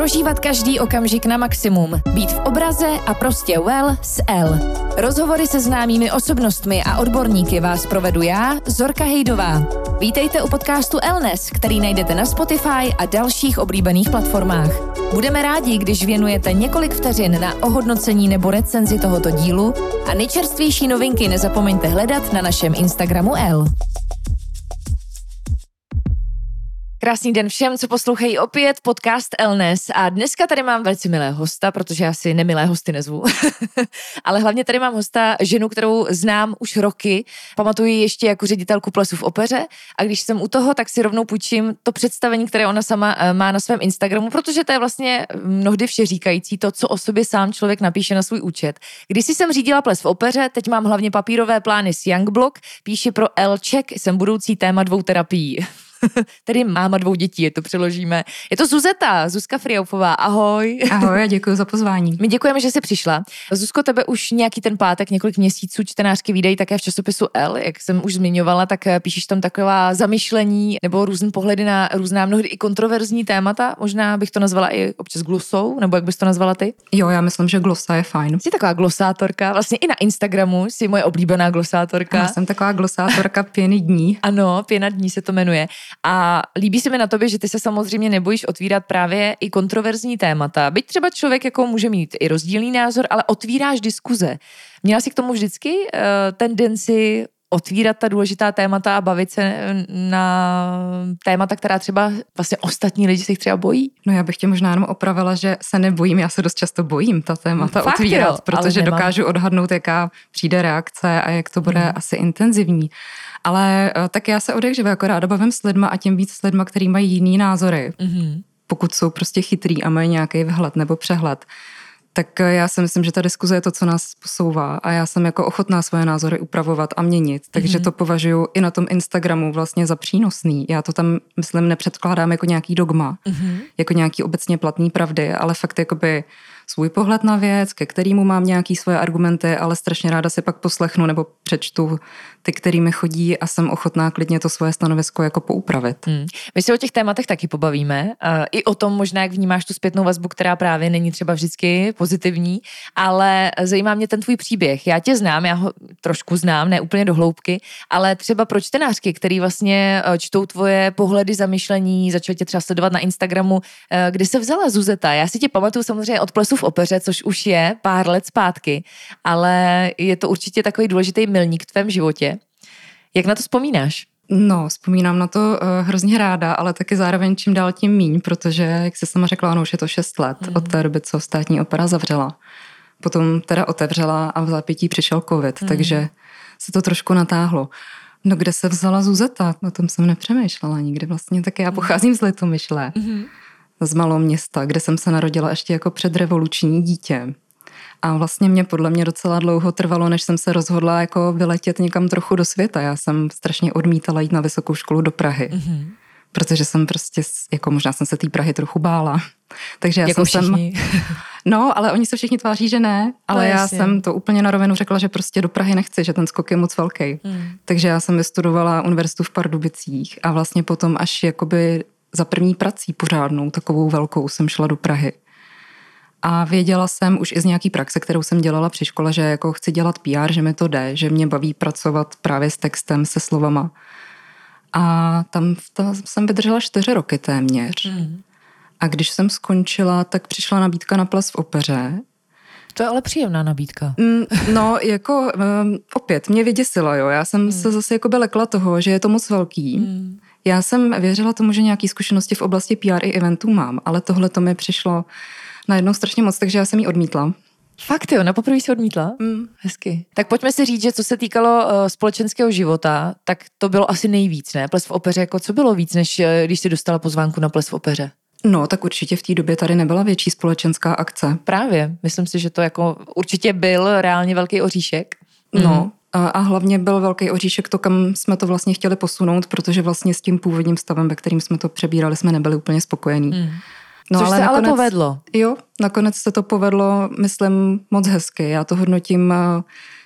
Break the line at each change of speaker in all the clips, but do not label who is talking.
Prožívat každý okamžik na maximum. Být v obraze a prostě well s L. Rozhovory se známými osobnostmi a odborníky vás provedu já, Zorka Hejdová. Vítejte u podcastu Elnes, který najdete na Spotify a dalších oblíbených platformách. Budeme rádi, když věnujete několik vteřin na ohodnocení nebo recenzi tohoto dílu a nejčerstvější novinky nezapomeňte hledat na našem Instagramu L. Krásný den všem, co poslouchají opět podcast Elnes. A dneska tady mám velice milé hosta, protože já si nemilé hosty nezvu. Ale hlavně tady mám hosta, ženu, kterou znám už roky. Pamatuji ještě jako ředitelku plesu v opeře. A když jsem u toho, tak si rovnou půjčím to představení, které ona sama eh, má na svém Instagramu, protože to je vlastně mnohdy vše říkající to, co o sobě sám člověk napíše na svůj účet. Když jsem řídila ples v opeře, teď mám hlavně papírové plány s Youngblock, píši pro L-check, jsem budoucí téma dvou terapií. Tedy máma dvou dětí, je to přeložíme. Je to Zuzeta, Zuzka Friaufová, ahoj.
Ahoj a děkuji za pozvání.
My děkujeme, že jsi přišla. Zuzko, tebe už nějaký ten pátek, několik měsíců čtenářky výdají také v časopisu L, jak jsem už zmiňovala, tak eh, píšeš tam taková zamyšlení nebo různé pohledy na různá mnohdy i kontroverzní témata. Možná bych to nazvala i občas glosou, nebo jak bys to nazvala ty?
Jo, já myslím, že glosa je fajn.
Jsi taková glosátorka, vlastně i na Instagramu jsi moje oblíbená glosátorka.
Já jsem taková glosátorka pěny dní.
ano, pěna dní se to jmenuje. A líbí se mi na tobě, že ty se samozřejmě nebojíš otvírat právě i kontroverzní témata. Byť třeba člověk jako může mít i rozdílný názor, ale otvíráš diskuze. Měla jsi k tomu vždycky uh, tendenci otvírat ta důležitá témata a bavit se na témata, která třeba vlastně ostatní lidi se jich třeba bojí?
No já bych tě možná jenom opravila, že se nebojím, já se dost často bojím ta témata
Fakt
otvírat,
jo,
protože dokážu odhadnout, jaká přijde reakce a jak to bude hmm. asi intenzivní. Ale eh, tak já se odehřivu jako ráda bavím s lidma a tím víc s lidma, který mají jiný názory.
Mm-hmm.
Pokud jsou prostě chytrý a mají nějaký vhled nebo přehled tak já si myslím, že ta diskuze je to, co nás posouvá a já jsem jako ochotná svoje názory upravovat a měnit, takže mm-hmm. to považuji i na tom Instagramu vlastně za přínosný. Já to tam, myslím, nepředkládám jako nějaký dogma, mm-hmm. jako nějaký obecně platný pravdy, ale fakt jakoby svůj pohled na věc, ke kterému mám nějaký svoje argumenty, ale strašně ráda si pak poslechnu nebo přečtu ty, kterými chodí a jsem ochotná klidně to svoje stanovisko jako poupravit.
Hmm. My se o těch tématech taky pobavíme. Uh, I o tom možná, jak vnímáš tu zpětnou vazbu, která právě není třeba vždycky pozitivní, ale zajímá mě ten tvůj příběh. Já tě znám, já ho trošku znám, ne úplně do hloubky, ale třeba pro čtenářky, který vlastně eh, čtou tvoje pohledy, zamyšlení, začali tě třeba sledovat na Instagramu, eh, kde se vzala Zuzeta. Já si tě pamatuju samozřejmě od plesu v opeře, což už je pár let zpátky, ale je to určitě takový důležitý milník v tvém životě. Jak na to vzpomínáš?
No, vzpomínám na to uh, hrozně ráda, ale taky zároveň čím dál tím míň, protože, jak jsi sama řekla, ono už je to šest let mm. od té doby, co státní opera zavřela. Potom teda otevřela a v zápětí přišel covid, mm. takže se to trošku natáhlo. No kde se vzala Zuzeta? O tom jsem nepřemýšlela nikdy vlastně, tak já pocházím z Litomyšle, mm. Z malého města, kde jsem se narodila ještě jako předrevoluční dítě. A vlastně mě podle mě docela dlouho trvalo, než jsem se rozhodla jako vyletět někam trochu do světa. Já jsem strašně odmítala jít na vysokou školu do Prahy. Mm-hmm. Protože jsem prostě, jako možná jsem se té Prahy trochu bála. Takže já
jako
jsem
všichni.
sem... No, ale oni se všichni tváří, že ne, ale
No,
já
jasně.
jsem to úplně na rovinu řekla, že prostě do Prahy nechci, že ten skok je moc velký.
Hmm.
Takže já jsem vystudovala univerzitu v Pardubicích a vlastně potom až jakoby za první prací pořádnou, takovou velkou, jsem šla do Prahy. A věděla jsem už i z nějaký praxe, kterou jsem dělala při škole, že jako chci dělat PR, že mi to jde, že mě baví pracovat právě s textem, se slovama. A tam ta, jsem vydržela čtyři roky téměř.
Hmm.
A když jsem skončila, tak přišla nabídka na ples v opeře.
To je ale příjemná nabídka.
Mm, No, jako um, opět, mě vyděsilo, jo. Já jsem hmm. se zase jako lekla toho, že je to moc velký.
Hmm.
Já jsem věřila tomu, že nějaké zkušenosti v oblasti PR i eventů mám, ale tohle to mi přišlo najednou strašně moc, takže já jsem ji odmítla.
Fakt jo, na poprvé si odmítla?
Mm.
Hezky. Tak pojďme si říct, že co se týkalo uh, společenského života, tak to bylo asi nejvíc, ne? Ples v opeře, jako co bylo víc, než uh, když jsi dostala pozvánku na ples v opeře?
No, tak určitě v té době tady nebyla větší společenská akce.
Právě, myslím si, že to jako určitě byl reálně velký oříšek.
No, a, a hlavně byl velký oříšek to, kam jsme to vlastně chtěli posunout, protože vlastně s tím původním stavem, ve kterým jsme to přebírali, jsme nebyli úplně spokojení.
Mm. No, Což se ale povedlo.
Jo, nakonec se to povedlo, myslím, moc hezky. Já to hodnotím eh,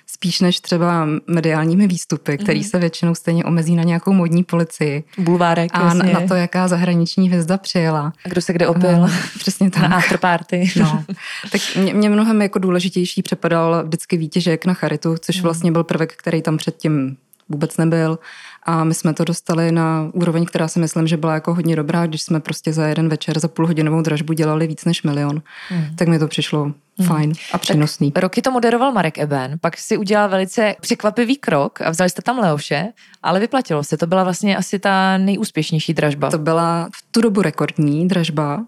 spíš než třeba mediálními výstupy, který mm. se většinou stejně omezí na nějakou modní policii.
Bulvárek,
A jasně. na to, jaká zahraniční hvězda přijela.
A kdo se kde opil. No,
přesně tak.
Na afterparty.
No. Tak mě, mě mnohem jako důležitější přepadal vždycky výtěžek na charitu, což mm. vlastně byl prvek, který tam předtím vůbec nebyl. A my jsme to dostali na úroveň, která si myslím, že byla jako hodně dobrá, když jsme prostě za jeden večer, za půlhodinovou dražbu dělali víc než milion. Mm. Tak mi to přišlo mm. fajn a přínosný.
Tak roky to moderoval Marek Eben, pak si udělal velice překvapivý krok a vzali jste tam Leoše, ale vyplatilo se. To byla vlastně asi ta nejúspěšnější dražba.
To byla v tu dobu rekordní dražba,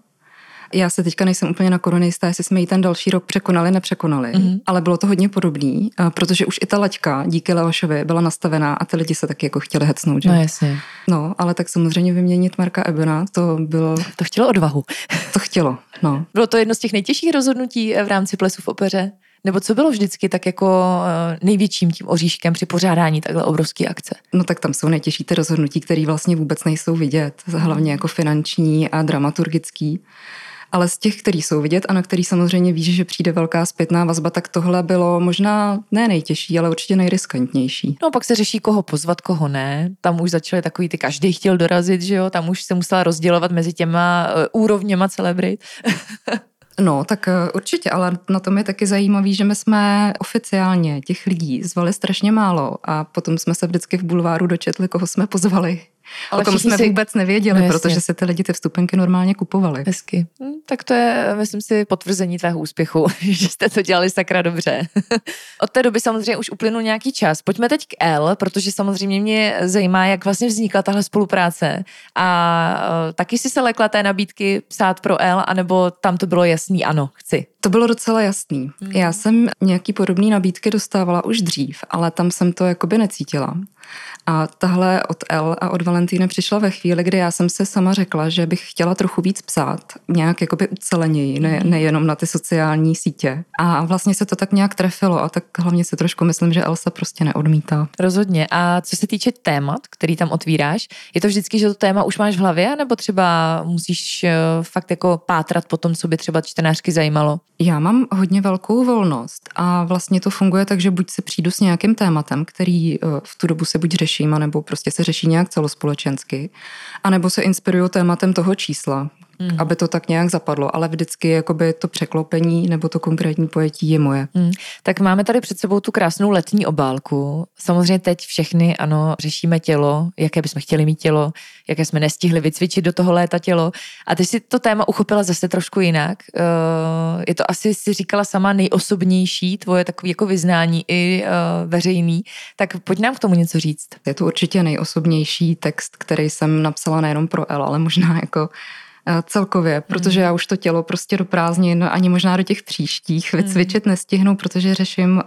já se teďka nejsem úplně na korunu jistá, jestli jsme ji ten další rok překonali, nepřekonali, mm-hmm. ale bylo to hodně podobný, protože už i ta laťka díky Leošovi byla nastavená a ty lidi se taky jako chtěli hecnout. Že?
No jasně.
No, ale tak samozřejmě vyměnit Marka Ebena, to bylo...
To chtělo odvahu.
to chtělo, no.
Bylo to jedno z těch nejtěžších rozhodnutí v rámci plesu v opeře? Nebo co bylo vždycky tak jako eh, největším tím oříškem při pořádání takhle obrovské akce?
No tak tam jsou nejtěžší ty rozhodnutí, které vlastně vůbec nejsou vidět, hlavně jako finanční a dramaturgický ale z těch, který jsou vidět a na který samozřejmě víš, že přijde velká zpětná vazba, tak tohle bylo možná ne nejtěžší, ale určitě nejriskantnější.
No pak se řeší, koho pozvat, koho ne. Tam už začaly takový ty, každý chtěl dorazit, že jo, tam už se musela rozdělovat mezi těma uh, úrovněma celebrit.
No, tak eh, určitě, ale na tom je taky zajímavý, že my jsme oficiálně těch lidí zvali strašně málo a potom jsme se vždycky v bulváru dočetli, koho jsme pozvali. Ale o tom jsme si... vůbec nevěděli, no, protože se ty lidi ty vstupenky normálně kupovali.
Hezky. Hm, tak to je, myslím si, potvrzení tvého úspěchu, že jste to dělali sakra dobře. Od té doby samozřejmě už uplynul nějaký čas. Pojďme teď k L, protože samozřejmě mě zajímá, jak vlastně vznikla tahle spolupráce. A uh, taky si se lekla té nabídky psát pro L, anebo tam to bylo jasný, ano, chci.
To bylo docela jasný. Hmm. Já jsem nějaký podobný nabídky dostávala už dřív, ale tam jsem to jakoby necítila. A tahle od L a od Valentíny přišla ve chvíli, kdy já jsem se sama řekla, že bych chtěla trochu víc psát, nějak jakoby uceleněji, ne, mhm. nejenom na ty sociální sítě. A vlastně se to tak nějak trefilo a tak hlavně se trošku myslím, že Elsa prostě neodmítá.
Rozhodně. A co se týče témat, který tam otvíráš, je to vždycky, že to téma už máš v hlavě, nebo třeba musíš eh, fakt jako pátrat po tom, co by třeba čtenářky zajímalo?
Já mám hodně velkou volnost a vlastně to funguje tak, že buď si přijdu s nějakým tématem, který eh, v tu dobu se buď řeší, nebo prostě se řeší nějak celospolečensky, anebo se inspiruju tématem toho čísla, mm. aby to tak nějak zapadlo, ale vždycky jakoby to překlopení nebo to konkrétní pojetí je moje. Mm.
Tak máme tady před sebou tu krásnou letní obálku. Samozřejmě teď všechny, ano, řešíme tělo, jaké bychom chtěli mít tělo, jaké jsme nestihli vycvičit do toho léta tělo. A ty si to téma uchopila zase trošku jinak. Eh, je to asi, si říkala sama, nejosobnější tvoje takové jako vyznání i eh, veřejný. Tak pojď nám k tomu něco říct.
Je to určitě nejosobnější text, který jsem napsala nejenom pro El, ale možná jako celkově, protože já už to tělo prostě do prázdnin ani možná do těch příštích hmm. vycvičit nestihnu, protože řeším uh,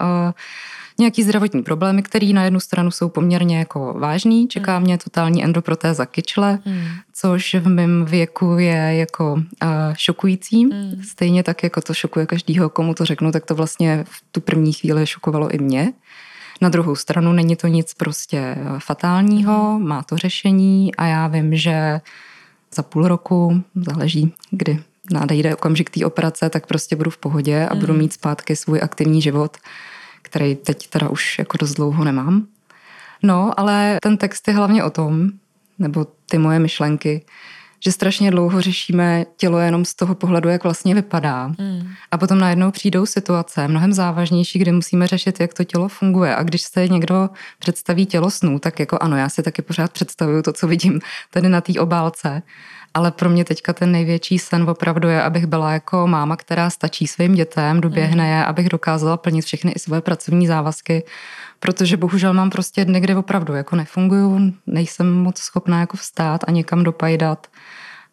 nějaký zdravotní problémy, které na jednu stranu jsou poměrně jako vážný. Čeká hmm. mě totální endoprotéza kyčle, mm. což v mém věku je jako uh, šokující. Mm. Stejně tak, jako to šokuje každýho, komu to řeknu, tak to vlastně v tu první chvíli šokovalo i mě. Na druhou stranu není to nic prostě fatálního, má to řešení a já vím, že za půl roku, záleží, kdy nadejde okamžik té operace, tak prostě budu v pohodě a budu mm. mít zpátky svůj aktivní život, který teď teda už jako dost dlouho nemám. No, ale ten text je hlavně o tom, nebo ty moje myšlenky, že strašně dlouho řešíme tělo jenom z toho pohledu, jak vlastně vypadá. Mm. A potom najednou přijdou situace mnohem závažnější, kdy musíme řešit, jak to tělo funguje. A když se někdo představí tělo snů, tak jako ano, já si taky pořád představuju to, co vidím tady na té obálce. Ale pro mě teďka ten největší sen opravdu je, abych byla jako máma, která stačí svým dětem, doběhne je, abych dokázala plnit všechny i svoje pracovní závazky, protože bohužel mám prostě dny, kdy opravdu jako nefunguju, nejsem moc schopná jako vstát a někam dopajdat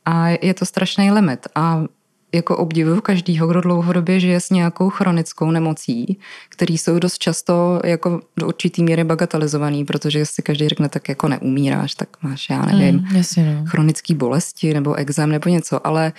a je to strašný limit. A jako obdivuju každýho, kdo dlouhodobě žije s nějakou chronickou nemocí, který jsou dost často jako do určitý míry bagatelizovaný, protože si každý řekne, tak jako neumíráš, tak máš, já nevím, mm, jasně, no. chronický bolesti nebo exém nebo něco, ale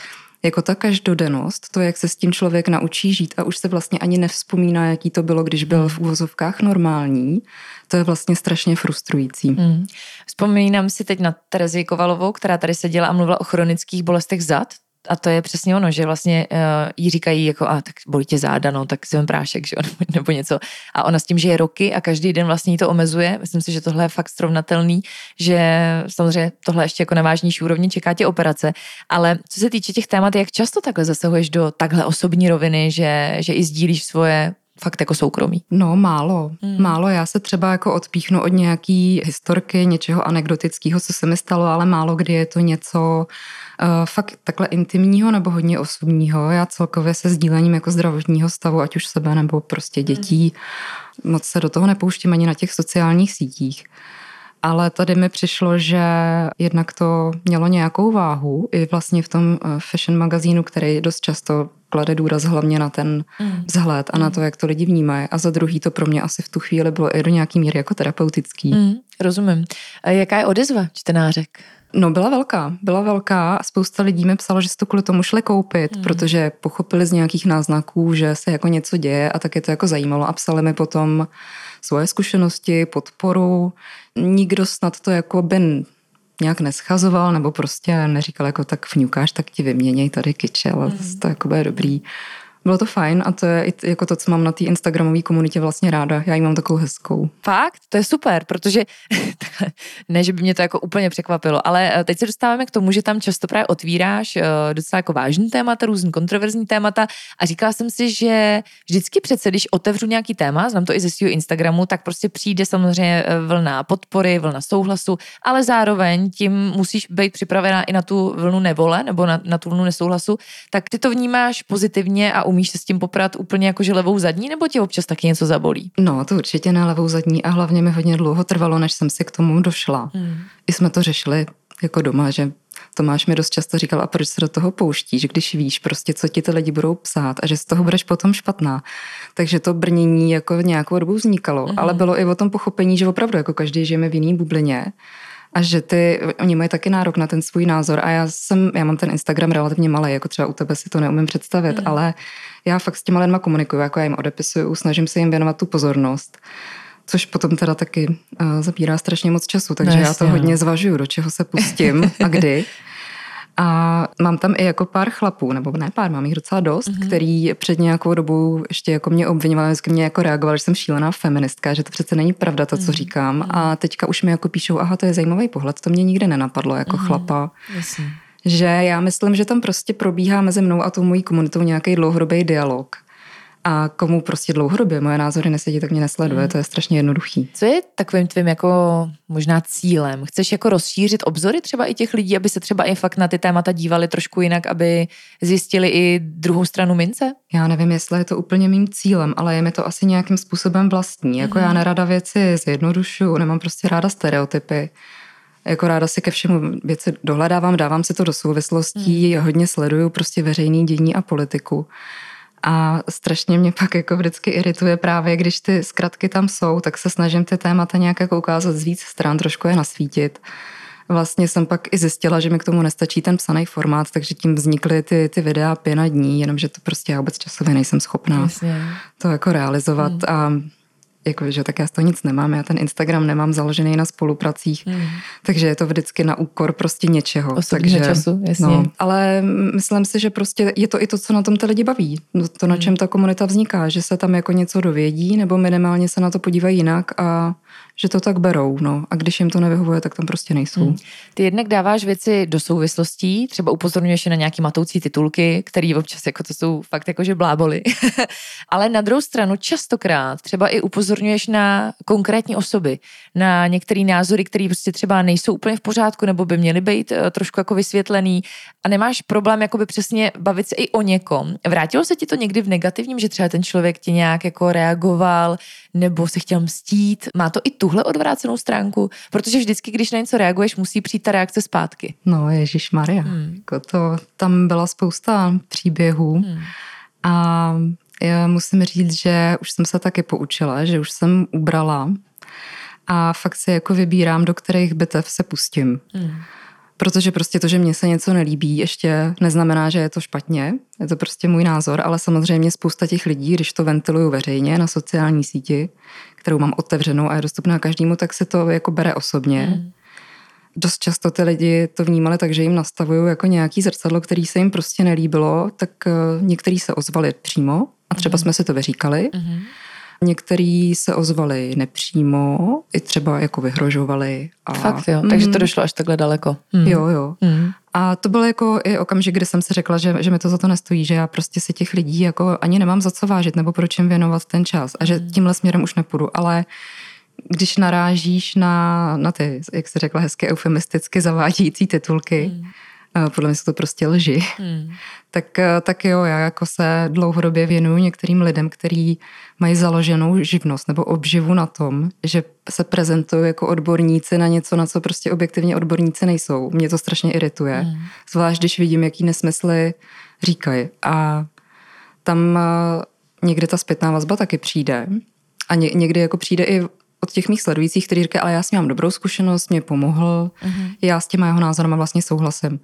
jako ta každodennost, to, jak se s tím člověk naučí žít a už se vlastně ani nevzpomíná, jaký to bylo, když byl v úvozovkách normální, to je vlastně strašně frustrující. Hmm.
Vzpomínám si teď na Terezi Kovalovou, která tady seděla a mluvila o chronických bolestech zad. A to je přesně ono, že vlastně uh, jí říkají jako, a tak bolí tě záda, no, tak si ven prášek, že nebo, nebo něco. A ona s tím, že je roky a každý den vlastně jí to omezuje. Myslím si, že tohle je fakt srovnatelný, že samozřejmě tohle ještě jako na vážnější úrovni čeká tě operace. Ale co se týče těch témat, jak často takhle zasahuješ do takhle osobní roviny, že, že i sdílíš svoje fakt jako soukromí?
No málo, hmm. málo. Já se třeba jako odpíchnu od nějaký historky, něčeho anekdotického, co se mi stalo, ale málo kdy je to něco uh, fakt takhle intimního nebo hodně osobního. Já celkově se sdílením jako zdravotního stavu, ať už sebe nebo prostě dětí, hmm. moc se do toho nepouštím ani na těch sociálních sítích. Ale tady mi přišlo, že jednak to mělo nějakou váhu i vlastně v tom eh, fashion magazínu, který dost často klade důraz hlavně na ten mm. vzhled a na mm. to, jak to lidi vnímají. A za druhý to pro mě asi v tu chvíli bylo i do nějaký míry jako terapeutický. Mm,
rozumím. A jaká je odezva čtenářek?
No byla velká, byla velká a spousta lidí mi psalo, že si to kvůli tomu šli koupit, mm. protože pochopili z nějakých náznaků, že se jako něco děje a tak je to jako zajímalo a psali mi potom svoje zkušenosti, podporu. Nikdo snad to jako by nějak neschazoval nebo prostě neříkal jako tak vňukáš, tak ti vyměněj tady kyčel, mm. to jako bude dobrý. Bylo to fajn a to je i jako to, co mám na té Instagramové komunitě vlastně ráda. Já ji mám takovou hezkou.
Fakt? To je super, protože ne, že by mě to jako úplně překvapilo, ale eh, teď se dostáváme k tomu, že tam často právě otvíráš eh, docela jako vážný témata, různý kontroverzní témata a říkala jsem si, že vždycky přece, když otevřu nějaký téma, znám to i ze svého Instagramu, tak prostě přijde samozřejmě eh, vlna podpory, vlna souhlasu, ale zároveň tím musíš být připravená i na tu vlnu nevole nebo na, na tu vlnu nesouhlasu, tak ty to vnímáš pozitivně a umíš se s tím poprat úplně jako že levou zadní, nebo tě občas taky něco zabolí?
No, to určitě na levou zadní a hlavně mi hodně dlouho trvalo, než jsem si k tomu došla. Hmm. I jsme to řešili jako doma, že Tomáš mi dost často říkal, a proč se do toho pouštíš, když víš prostě, co ti ty lidi budou psát a že z toho budeš potom špatná. Takže to brnění jako nějakou dobu vznikalo, mm-hmm. ale bylo i o tom pochopení, že opravdu jako každý žijeme v jiný bublině a že ty, oni mají taky nárok na ten svůj názor a já jsem, já mám ten Instagram relativně malý, jako třeba u tebe si to neumím představit, mm. ale já fakt s těma lidma komunikuju, jako já jim odepisuju, snažím se jim věnovat tu pozornost což potom teda taky uh, zabírá strašně moc času, takže no, já to hodně no. zvažuju, do čeho se pustím a kdy. A mám tam i jako pár chlapů, nebo ne pár, mám jich docela dost, mm-hmm. který před nějakou dobou ještě jako mě obvinovali, vždycky mě jako reagovali, že jsem šílená feministka, že to přece není pravda to, co mm-hmm. říkám. A teďka už mi jako píšou, aha, to je zajímavý pohled, to mě nikdy nenapadlo jako mm-hmm. chlapa. Jasně. Že já myslím, že tam prostě probíhá mezi mnou a tou mojí komunitou nějaký dlouhodobý dialog. A komu prostě dlouhodobě moje názory nesedí, tak mě nesleduje. Mm. To je strašně jednoduchý.
Co je takovým tvým jako možná cílem? Chceš jako rozšířit obzory třeba i těch lidí, aby se třeba i fakt na ty témata dívali trošku jinak, aby zjistili i druhou stranu mince?
Já nevím, jestli je to úplně mým cílem, ale je mi to asi nějakým způsobem vlastní. Jako mm. já nerada věci zjednodušuju, nemám prostě ráda stereotypy jako ráda si ke všemu věci dohledávám, dávám si to do souvislostí, mm. hodně sleduju prostě veřejný dění a politiku. A strašně mě pak jako vždycky irituje právě, když ty zkratky tam jsou, tak se snažím ty témata nějak jako ukázat z víc stran, trošku je nasvítit. Vlastně jsem pak i zjistila, že mi k tomu nestačí ten psaný formát, takže tím vznikly ty, ty videa pěna dní, jenomže to prostě já vůbec časově nejsem schopná Jasně. to jako realizovat. Hmm. A jako, že tak já z toho nic nemám, já ten Instagram nemám založený na spolupracích, hmm. takže je to vždycky na úkor prostě něčeho.
Osobně takže, času, jasně. No,
ale myslím si, že prostě je to i to, co na tom ty lidi baví, no, to, na hmm. čem ta komunita vzniká, že se tam jako něco dovědí, nebo minimálně se na to podívají jinak a že to tak berou, no. A když jim to nevyhovuje, tak tam prostě nejsou. Hmm.
Ty jednak dáváš věci do souvislostí, třeba upozorňuješ na nějaký matoucí titulky, které občas jako to jsou fakt jakože bláboli. Ale na druhou stranu častokrát třeba i upozorňuješ na konkrétní osoby, na některé názory, které prostě třeba nejsou úplně v pořádku nebo by měly být uh, trošku jako vysvětlený a nemáš problém jakoby přesně bavit se i o někom. Vrátilo se ti to někdy v negativním, že třeba ten člověk ti nějak jako reagoval nebo se chtěl mstít? Má to i tuhle odvrácenou stránku? Protože vždycky, když na něco reaguješ, musí přijít ta reakce zpátky.
No, Ježíš Maria. Hmm. Jako to, tam byla spousta příběhů hmm. a já musím říct, že už jsem se taky poučila, že už jsem ubrala a fakt se jako vybírám, do kterých bitev se pustím. Hmm. Protože prostě to, že mně se něco nelíbí, ještě neznamená, že je to špatně. Je to prostě můj názor, ale samozřejmě spousta těch lidí, když to ventiluju veřejně na sociální síti, kterou mám otevřenou a je dostupná každému, tak se to jako bere osobně. Mm. dost často ty lidi to vnímali tak, že jim nastavují jako nějaký zrcadlo, který se jim prostě nelíbilo, tak uh, některý se ozvali přímo a třeba mm. jsme si to vyříkali. Mm. Některý se ozvali nepřímo, i třeba jako vyhrožovali.
A... Fakt jo, mm. takže to došlo až takhle daleko.
Mm. Jo, jo. Mm. A to byl jako i okamžik, kdy jsem si řekla, že, že mi to za to nestojí, že já prostě si těch lidí jako ani nemám za co vážit, nebo proč jim věnovat ten čas a že mm. tímhle směrem už nepůjdu, ale když narážíš na, na ty, jak se řekla hezky eufemisticky zavádějící titulky, mm podle mě jsou to prostě lži, hmm. tak, eh, tak jo, já jako se dlouhodobě věnuju některým lidem, kteří mají založenou živnost nebo obživu na tom, že se prezentují jako odborníci na něco, na co prostě objektivně odborníci nejsou. Mě to strašně irituje. Hmm. Zvlášť, když vidím, jaký nesmysly říkají. A tam eh, někdy ta zpětná vazba taky přijde. A někdy jako přijde i od těch mých sledujících, kteří říkají, ale já s ním mám dobrou zkušenost, mě pomohl, uh-huh. já s těma jeho názorama vlastně souhlasím.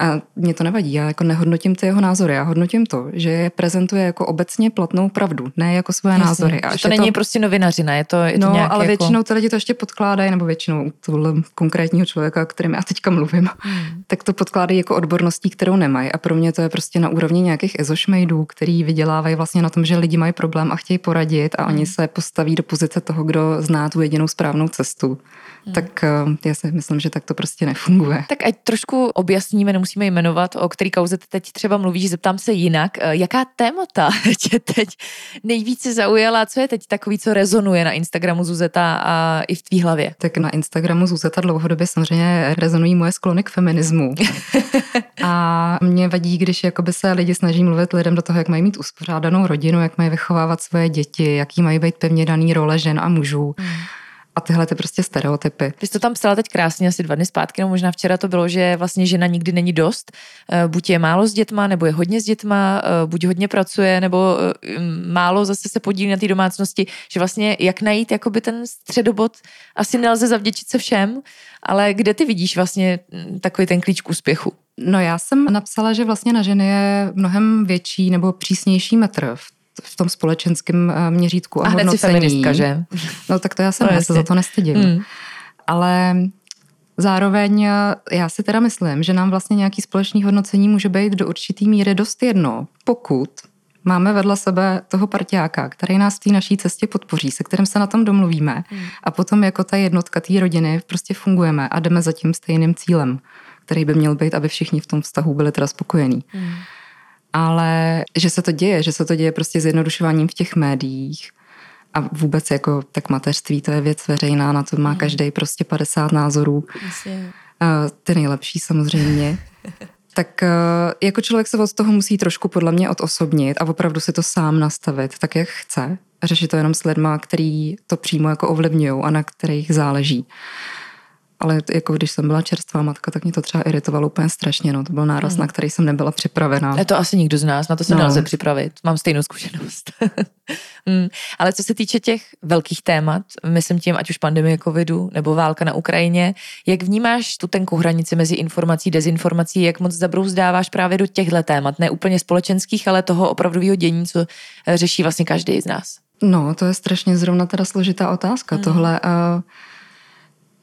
A mě to nevadí, já jako nehodnotím ty jeho názory, já hodnotím to, že je prezentuje jako obecně platnou pravdu, ne jako svoje Jasně, názory.
A že to není to... prostě novinařina, je to, je
no,
to
ale
jako...
většinou ty lidi to ještě podkládají, nebo většinou tohle konkrétního člověka, o kterém já teďka mluvím, hmm. tak to podkládají jako odborností, kterou nemají. A pro mě to je prostě na úrovni nějakých ezošmejdů, který vydělávají vlastně na tom, že lidi mají problém a chtějí poradit a hmm. oni se postaví do pozice toho, kdo zná tu jedinou správnou cestu. Hmm. Tak eh, já si myslím, že tak to prostě nefunguje.
Tak ať trošku objasníme, nemusíme jmenovat, o který kauze teď třeba mluvíš, zeptám se jinak. Eh, jaká témata tě teď nejvíce zaujala? Co je teď takový, co rezonuje na Instagramu Zuzeta a i v tvý hlavě?
Tak na Instagramu Zuzeta dlouhodobě samozřejmě rezonují moje sklony k feminismu. a mě vadí, když jakoby se lidi snaží mluvit lidem do toho, jak mají mít uspořádanou rodinu, jak mají vychovávat svoje děti, jaký mají být pevně daný role žen a mužů. Hmm a tyhle ty prostě stereotypy.
Ty jsi to tam psala teď krásně, asi dva dny zpátky, no možná včera to bylo, že vlastně žena nikdy není dost. Eh, buď je málo s dětma, nebo je hodně s dětma, eh, buď hodně pracuje, nebo eh, málo zase se podílí na té domácnosti, že vlastně jak najít jakoby ten středobod, asi nelze zavděčit se všem, ale kde ty vidíš vlastně hm, takový ten klíč k úspěchu?
No já jsem napsala, že vlastně na ženy je mnohem větší nebo přísnější metr v v tom společenském eh, měřítku
a, a hned si feministka, že?
No tak to já jsem, no, já se za to nestydím. Hmm. Ale zároveň eh, já si teda myslím, že nám vlastně nějaký společný hodnocení může být do určitý míry dost jedno, pokud máme vedle sebe toho partiáka, který nás v té naší cestě podpoří, se kterým se na tom domluvíme hmm. a potom jako ta jednotka té rodiny prostě fungujeme a jdeme za tím stejným cílem, který by měl být, aby všichni v tom vztahu byli teda spokojení. Hmm ale že se to děje, že se to děje prostě zjednodušováním v těch médiích a vůbec jako tak mateřství, to je věc veřejná, na to má mm. každý prostě 50 názorů. Jasně. Ty nejlepší samozřejmě. tak eh, jako člověk se od toho musí trošku podle mě odosobnit a opravdu si to sám nastavit tak, jak chce. Řešit to jenom s lidma, který to přímo jako ovlivňují a na kterých záleží ale jako když jsem byla čerstvá matka, tak mě to třeba iritovalo úplně strašně. No. To byl náraz, hmm. na který jsem nebyla připravená.
Je to asi nikdo z nás, na to se no. nelze připravit. Mám stejnou zkušenost. hmm. Ale co se týče těch velkých témat, myslím tím, ať už pandemie covidu nebo válka na Ukrajině, jak vnímáš tu tenkou hranici mezi informací a dezinformací, jak moc zabrouzdáváš právě do těchto témat, ne úplně společenských, ale toho opravdového dění, co eh, řeší vlastně každý z nás?
No, to je strašně zrovna teda složitá otázka. Hmm. Tohle uh,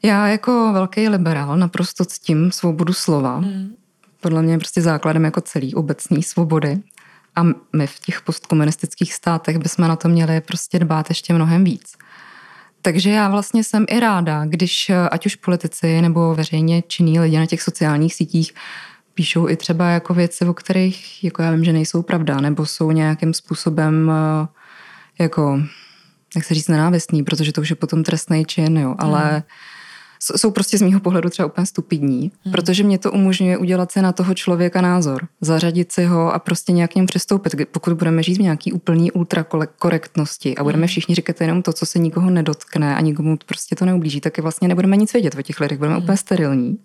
já jako velký liberál naprosto ctím svobodu slova. Hmm. Podle mě je prostě základem jako celý obecní svobody. A my v těch postkomunistických státech bychom na to měli prostě dbát ještě mnohem víc. Takže já vlastně jsem i ráda, když ať už politici nebo veřejně činní lidi na těch sociálních sítích píšou i třeba jako věci, o kterých jako já vím, že nejsou pravda, nebo jsou nějakým způsobem eh, jako, jak se říct, nenávistný, protože to už je potom trestný čin, jo, ale hmm jsou prostě z mýho pohledu třeba úplně stupidní, hmm. protože mě to umožňuje udělat si na toho člověka názor, zařadit si ho a prostě nějak k němu přistoupit. Pokud budeme žít v nějaký úplný ultrakorektnosti a budeme hmm. všichni říkat jenom to, co se nikoho nedotkne a nikomu prostě to neublíží, tak vlastně nebudeme nic vědět o těch lidech, budeme hmm. úplně sterilní.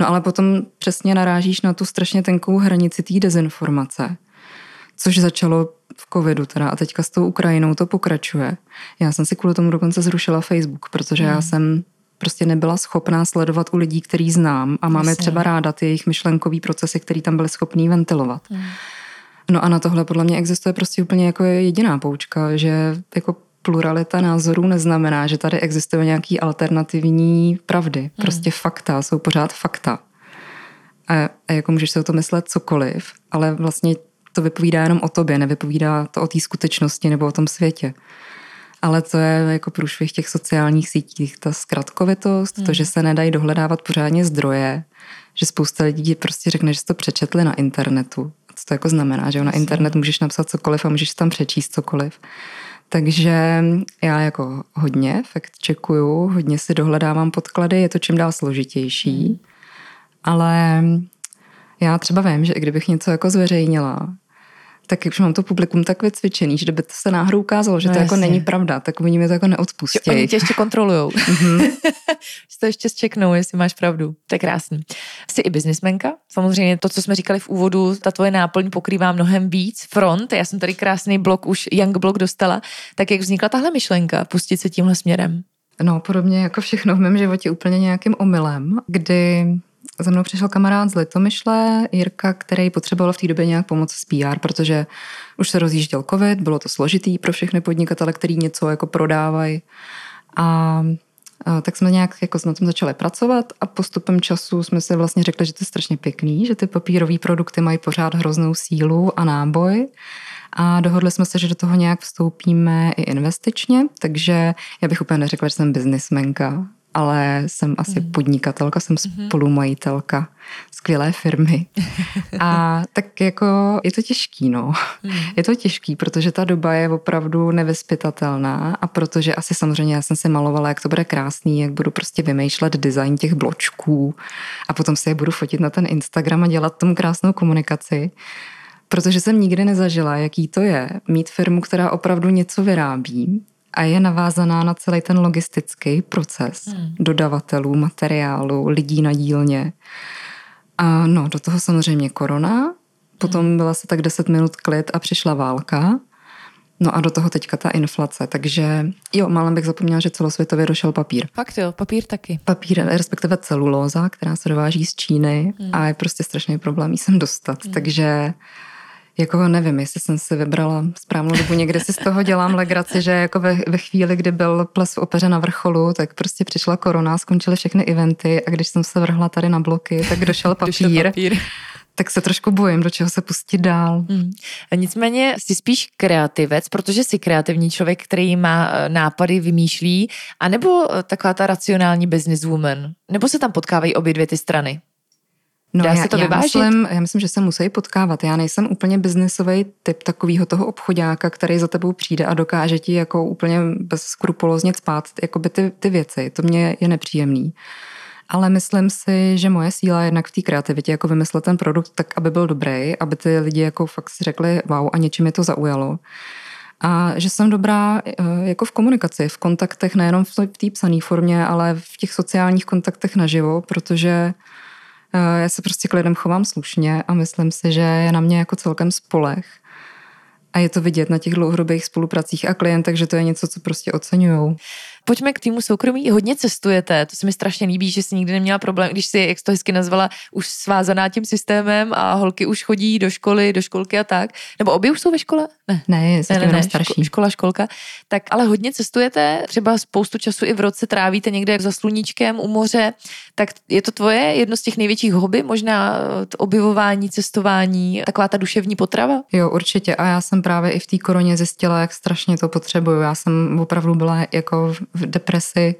No ale potom přesně narážíš na tu strašně tenkou hranici té dezinformace, což začalo v covidu teda a teďka s tou Ukrajinou to pokračuje. Já jsem si kvůli tomu dokonce zrušila Facebook, protože hmm. já jsem prostě nebyla schopná sledovat u lidí, který znám a máme Jasně. třeba ráda ty jejich myšlenkový procesy, který tam byly schopný ventilovat. Hmm. No a na tohle podle mě existuje prostě úplně jako jediná poučka, že jako pluralita názorů neznamená, že tady existuje nějaký alternativní pravdy. Hmm. Prostě fakta jsou pořád fakta. A, a jako můžeš si o to myslet cokoliv, ale vlastně to vypovídá jenom o tobě, nevypovídá to o té skutečnosti nebo o tom světě. Ale to je jako průšvih těch sociálních sítích, ta zkratkovitost, hmm. to, že se nedají dohledávat pořádně zdroje, že spousta lidí prostě řekne, že to přečetli na internetu. Co to jako znamená, že na internet můžeš napsat cokoliv a můžeš tam přečíst cokoliv. Takže já jako hodně fakt čekuju, hodně si dohledávám podklady, je to čím dál složitější, hmm. ale já třeba vím, že i kdybych něco jako zveřejnila, tak už mám to publikum tak vycvičený, že kdyby to se náhodou ukázalo, že no to jako jasně. jako není pravda, tak oni mi to jako neodpustí.
Oni tě ještě kontrolujou. Mm-hmm. že to ještě zčeknou, jestli máš pravdu. To je krásný. Jsi i biznismenka. Samozřejmě to, co jsme říkali v úvodu, ta tvoje náplň pokrývá mnohem víc. Front, já jsem tady krásný blok, už Young Blog dostala. Tak jak vznikla tahle myšlenka, pustit se tímhle směrem?
No, podobně jako všechno v mém životě úplně nějakým omylem, kdy za mnou přišel kamarád z Litomyšle, Jirka, který potřeboval v té době nějak pomoct s PR, protože už se rozjížděl covid, bylo to složitý pro všechny podnikatele, který něco jako prodávají. A, a tak jsme nějak jako na tom začali pracovat a postupem času jsme si vlastně řekli, že to je strašně pěkný, že ty papírové produkty mají pořád hroznou sílu a náboj. A dohodli jsme se, že do toho nějak vstoupíme i investičně, takže já bych úplně neřekla, že jsem biznismenka, ale jsem asi mm. podnikatelka, jsem mm-hmm. spolumajitelka skvělé firmy. A tak jako je to těžký, no. Mm. Je to těžký, protože ta doba je opravdu nevyspytatelná a protože asi samozřejmě já jsem si malovala, jak to bude krásný, jak budu prostě vymýšlet design těch bločků a potom si je budu fotit na ten Instagram a dělat tomu krásnou komunikaci. Protože jsem nikdy nezažila, jaký to je mít firmu, která opravdu něco vyrábí a je navázaná na celý ten logistický proces hmm. dodavatelů, materiálu, lidí na dílně. A no, do toho samozřejmě korona, potom hmm. byla se tak 10 minut klid a přišla válka. No a do toho teďka ta inflace, takže jo, málem bych zapomněla, že celosvětově došel papír.
Fakt jo, papír taky.
Papír, respektive celulóza, která se dováží z Číny hmm. a je prostě strašný problém jí sem dostat, hmm. takže jako nevím, jestli jsem si vybrala správnou dobu, někde si z toho dělám legraci, že jako ve, ve chvíli, kdy byl ples v opeře na vrcholu, tak prostě přišla korona, skončily všechny eventy a když jsem se vrhla tady na bloky, tak došel papír. došel papír. Tak se trošku bojím, do čeho se pustit dál. Hmm.
A nicméně jsi spíš kreativec, protože jsi kreativní člověk, který má eh, nápady, vymýšlí, anebo eh, taková ta racionální businesswoman? Nebo se tam potkávají obě dvě ty strany?
No, Dá já, se to já Myslím, já myslím, že se musí potkávat. Já nejsem úplně biznisový typ takového toho obchodáka, který za tebou přijde a dokáže ti jako úplně bezskrupulózně spát jakoby ty, ty věci. To mě je nepříjemný. Ale myslím si, že moje síla je jednak v té kreativitě, jako vymyslet ten produkt tak, aby byl dobrý, aby ty lidi jako fakt si řekli wow a něčím je to zaujalo. A že jsem dobrá eh, jako v komunikaci, v kontaktech, nejenom v té psané formě, ale v těch sociálních kontaktech naživo, protože já se prostě k lidem chovám slušně a myslím si, že je na mě jako celkem spolech. A je to vidět na těch dlouhodobých spolupracích a klientech, že to je něco, co prostě oceňují.
Pojďme k týmu soukromí. Hodně cestujete, to se mi strašně líbí, že jsi nikdy neměla problém, když si, jak to hezky nazvala, už svázaná tím systémem a holky už chodí do školy, do školky a tak. Nebo obě už jsou ve škole?
Ne, ne, ne, ne, ne starší.
Škola, školka. Tak ale hodně cestujete, třeba spoustu času i v roce trávíte někde za sluníčkem u moře. Tak je to tvoje jedno z těch největších hobby, možná objevování, cestování, taková ta duševní potrava?
Jo, určitě. A já jsem právě i v té koroně zjistila, jak strašně to potřebuju. Já jsem opravdu byla jako v depresi,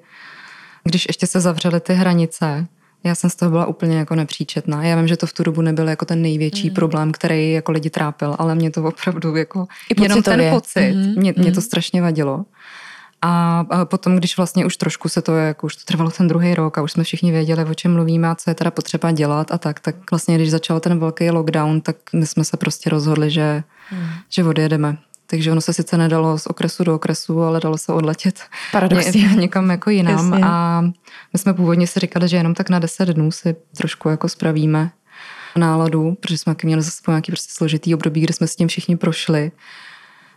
když ještě se zavřely ty hranice, já jsem z toho byla úplně jako nepříčetná. Já vím, že to v tu dobu nebyl jako ten největší mm. problém, který jako lidi trápil, ale mě to opravdu jako I jenom ten pocit, mm. mě, mě to mm. strašně vadilo. A potom, když vlastně už trošku se to, jako už to trvalo ten druhý rok a už jsme všichni věděli, o čem mluvíme a co je teda potřeba dělat a tak, tak vlastně, když začal ten velký lockdown, tak my jsme se prostě rozhodli, že, mm. že odjedeme. Takže ono se sice nedalo z okresu do okresu, ale dalo se odletět
Paradoxně.
Ně, někam jako jinam. Jasně. A my jsme původně si říkali, že jenom tak na 10 dnů si trošku jako spravíme náladu, protože jsme měli zase nějaký prostě složitý období, kde jsme s tím všichni prošli.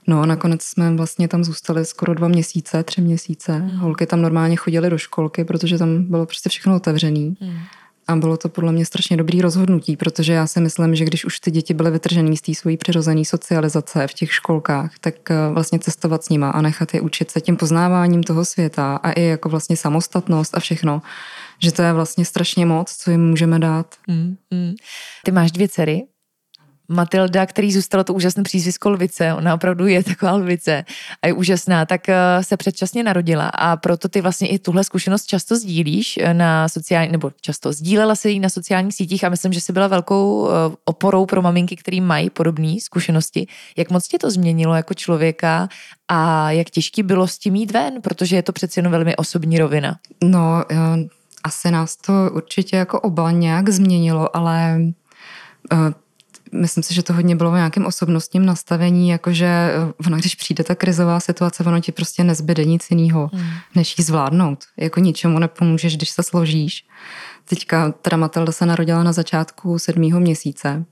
No a nakonec jsme vlastně tam zůstali skoro dva měsíce, tři měsíce. Mm. Holky tam normálně chodily do školky, protože tam bylo prostě všechno otevřený. Mm. A bylo to podle mě strašně dobrý rozhodnutí, protože já si myslím, že když už ty děti byly vytržené z té svojí přirozené socializace v těch školkách, tak eh, vlastně cestovat s nima a nechat je učit se tím poznáváním toho světa a i jako vlastně samostatnost a všechno, že to je vlastně strašně moc, co jim můžeme dát. Mm, mm.
Ty máš dvě dcery, Matilda, který zůstalo to úžasné přízvisko lvice, ona opravdu je taková lvice a je úžasná, tak eh, se předčasně narodila a proto ty vlastně i tuhle zkušenost často sdílíš eh, na sociální, nebo často sdílela se jí na sociálních sítích a myslím, že jsi byla velkou eh, oporou pro maminky, které mají podobné zkušenosti. Jak moc tě to změnilo jako člověka a jak těžký bylo s tím jít ven, protože je to přeci jen velmi osobní rovina.
No, asi nás to určitě jako oba nějak změnilo, ale myslím si, že to hodně bylo v nějakém osobnostním nastavení, jakože eh, ona, když přijde ta krizová situace, ono ti prostě nezbyde nic jiného, hmm. než ji zvládnout. Jako ničemu nepomůžeš, když se složíš. Teďka teda Matilda se narodila na začátku sedmého měsíce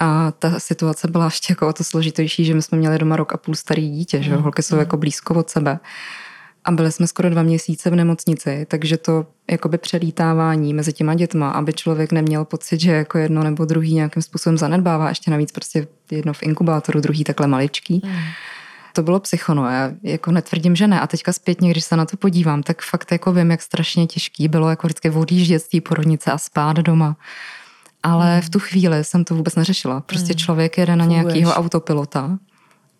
a ta situace byla ještě jako o to složitější, že my jsme měli doma rok a půl starý dítě, že hmm. holky jsou hmm. jako blízko od sebe. A byli jsme skoro dva měsíce v nemocnici, takže to jakoby přelítávání mezi těma dětma, aby člověk neměl pocit, že jako jedno nebo druhý nějakým způsobem zanedbává, ještě navíc prostě jedno v inkubátoru, druhý takhle maličký. Mm. To bylo psychono, já jako netvrdím, že ne. A teďka zpětně, když se na to podívám, tak fakt jako vím, jak strašně těžký bylo jako vždycky odjíždět z té porodnice a spát doma. Ale mm. v tu chvíli jsem to vůbec neřešila. Prostě mm. člověk jede na nějakého autopilota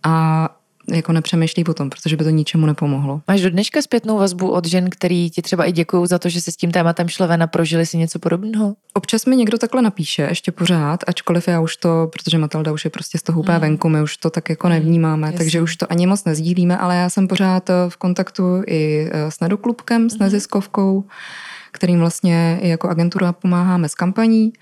a jako nepřemýšlí potom, protože by to ničemu nepomohlo.
Máš do dneška zpětnou vazbu od žen, který ti třeba i děkují za to, že se s tím tématem šle ven a prožili si něco podobného?
Občas mi někdo takhle napíše, ještě pořád, ačkoliv já už to, protože Matilda už je prostě z toho úplně mm. venku, my už to tak jako nevnímáme, mm, takže už to ani moc nezdílíme, ale já jsem pořád eh, v kontaktu i eh, s Nedoklubkem, s mm. neziskovkou, kterým vlastně jako agentura pomáháme s kampaní.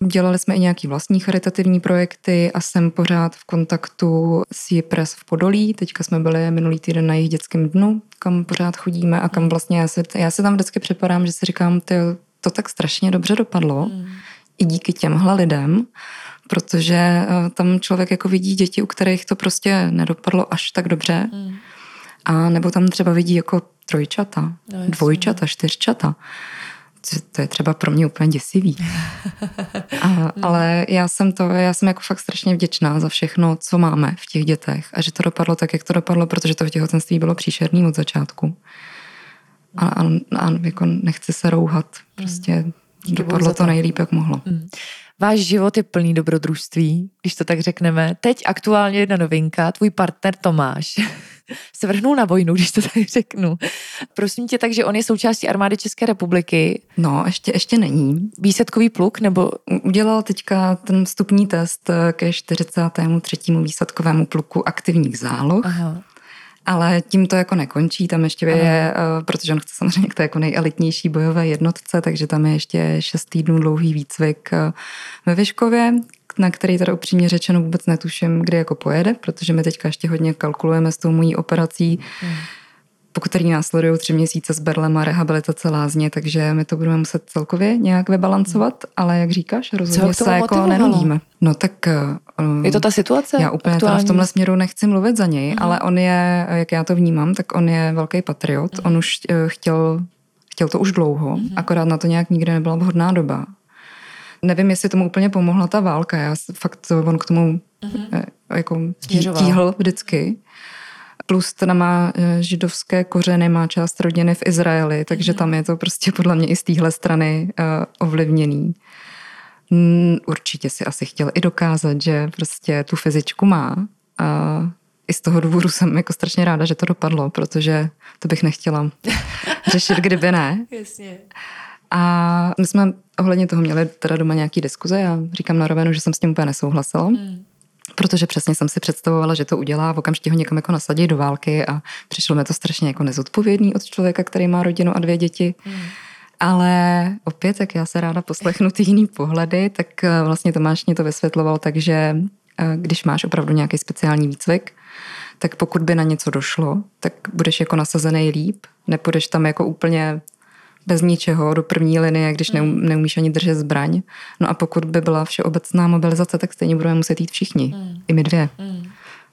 Dělali jsme i nějaký vlastní charitativní projekty a jsem pořád v kontaktu s Jipres v Podolí. Teďka jsme byli minulý týden na jejich dětském dnu, kam pořád chodíme a kam vlastně já se, já se tam vždycky připadám, že si říkám, ty, to tak strašně dobře dopadlo. Mm. I díky těmhle lidem, protože eh, tam člověk jako vidí děti, u kterých to prostě nedopadlo až tak dobře. Mm. A nebo tam třeba vidí jako trojčata, no, dvojčata, čtyřčata to je třeba pro mě úplně děsivý. A, ale já jsem to, já jsem jako fakt strašně vděčná za všechno, co máme v těch dětech a že to dopadlo tak, jak to dopadlo, protože to v těhotenství bylo příšerný od začátku. A, a, a jako nechci se rouhat, prostě mm. dopadlo to. to nejlíp, jak mohlo. Mm.
Váš život je plný dobrodružství, když to tak řekneme. Teď aktuálně jedna novinka, tvůj partner Tomáš se vrhnul na vojnu, když to tak řeknu. Prosím tě, takže on je součástí armády České republiky.
No, ještě, ještě není.
Výsadkový pluk, nebo?
Udělal teďka ten vstupní test ke 43. výsadkovému pluku aktivních záloh. Aha. Ale tím to jako nekončí, tam ještě je, Aha. Eh, protože on chce samozřejmě k té jako nejelitnější bojové jednotce, takže tam je ještě šest týdnů dlouhý výcvik eh, ve Vyškově, na který teda upřímně řečeno vůbec netuším, kdy jako pojede, protože my teďka ještě hodně kalkulujeme s tou mojí operací, hmm. Po který následují tři měsíce s berlem a rehabilitace lázně, takže my to budeme muset celkově nějak vybalancovat, ale jak říkáš, rozhodně se jako nenudíme. No tak...
Um, je to ta situace?
Já úplně v tomhle směru nechci mluvit za něj, hmm. ale on je, jak já to vnímám, tak on je velký patriot. Hmm. On už uh, chtěl chtěl to už dlouho, mm-hmm. akorát na to nějak nikdy nebyla vhodná doba. Nevím, jestli tomu úplně pomohla ta válka. Já fakt on k tomu mm-hmm. jako tíhl vždycky. Plus teda má eh, židovské kořeny, má část rodiny v Izraeli, takže mm-hmm. tam je to prostě podle mě i z téhle strany uh, ovlivněný. Mm, určitě si asi chtěl i dokázat, že prostě tu fyzičku má. A i z toho důvodu jsem jako strašně ráda, že to dopadlo, protože to bych nechtěla řešit, kdyby ne. Jasně. A my jsme ohledně toho měli teda doma nějaký diskuze. Já říkám na rovenu, že jsem s tím úplně nesouhlasila. Hmm. Protože přesně jsem si představovala, že to udělá, v okamžitě ho někam jako nasadí do války a přišlo mi to strašně jako nezodpovědný od člověka, který má rodinu a dvě děti. Hmm. Ale opět, jak já se ráda poslechnu ty jiný pohledy, tak eh, vlastně Tomáš mě to vysvětloval tak, že eh, když máš opravdu nějaký speciální výcvik, tak pokud by na něco došlo, tak budeš jako nasazený líp, nepůjdeš tam jako úplně bez ničeho do první linie, když hmm. neumíš ani držet zbraň. No a pokud by byla všeobecná mobilizace, tak stejně budeme muset jít všichni. Mm. I my dvě. Mm.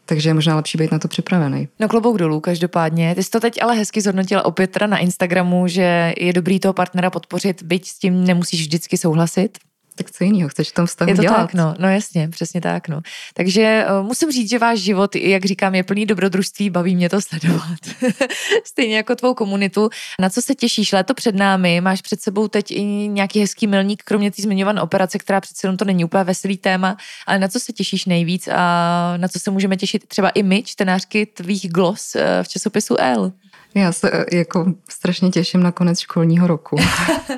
takže je možná lepší být na to připravený.
No klobouk dolů, každopádně. Ty jsi to teď ale hezky zhodnotila opět teda na Instagramu, že je dobrý toho partnera podpořit, byť s tím nemusíš vždycky souhlasit.
Tak co jiného chceš v tom vztahu
je to
dělat?
tak, no, no jasně, přesně tak, no. Takže uh, musím říct, že váš život, jak říkám, je plný dobrodružství, baví mě to sledovat. Stejně jako tvou komunitu. Na co se těšíš? Léto před námi, máš před sebou teď i nějaký hezký milník, kromě té zmiňované operace, která přece jenom to není úplně veselý téma, ale na co se těšíš nejvíc a na co se můžeme těšit třeba i my, čtenářky tvých glos eh, v časopisu L?
Já se eh, jako strašně těším na konec školního roku.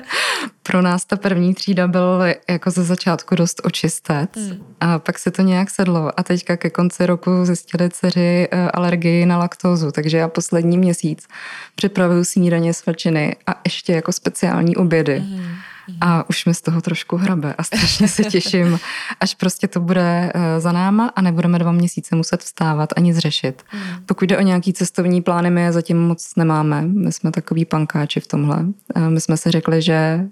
Pro nás ta první třída byl jako ze začátku dost očistec hmm. a pak se to nějak sedlo a teďka ke konci roku zjistili dceři eh, alergii na laktózu, takže já poslední měsíc připravuju snídaně svačiny a ještě jako speciální obědy. Hmm a už mi z toho trošku hrabe a strašně se těším, až prostě to bude eh, za náma a nebudeme dva měsíce muset vstávat a nic řešit. Mm. Pokud jde o nějaký cestovní plány, my je zatím moc nemáme. My jsme takový pankáči v tomhle. Eh, my jsme si řekli, že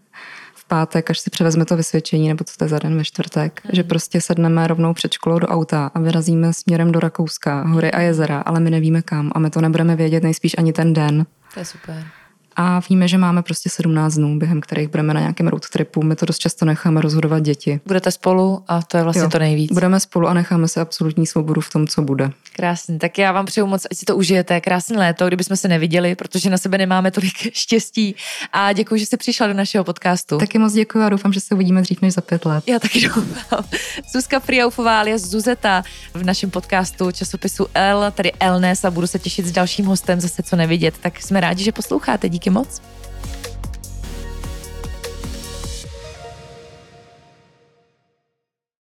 v pátek, až si převezme to vysvědčení, nebo co to je za den ve čtvrtek, mm. že prostě sedneme rovnou před školou do auta a vyrazíme směrem do Rakouska, hory a jezera, ale my nevíme kam a my to nebudeme vědět nejspíš ani ten den.
To je super
a víme, že máme prostě 17 dnů, během kterých budeme na nějakém road tripu. My to dost často necháme rozhodovat děti.
Budete spolu a to je vlastně jo, to nejvíc.
Budeme spolu a necháme se absolutní svobodu v tom, co bude.
Krásný. Tak já vám přeju moc, ať si to užijete. Krásné léto, kdybychom se neviděli, protože na sebe nemáme tolik štěstí. A děkuji, že jste přišla do našeho podcastu.
Taky moc děkuji a doufám, že se uvidíme dřív než za pět let.
Já taky doufám. Zuzka Friaufová alias Zuzeta v našem podcastu časopisu L, tady Elnes a budu se těšit s dalším hostem zase co nevidět. Tak jsme rádi, že posloucháte. Díky moc.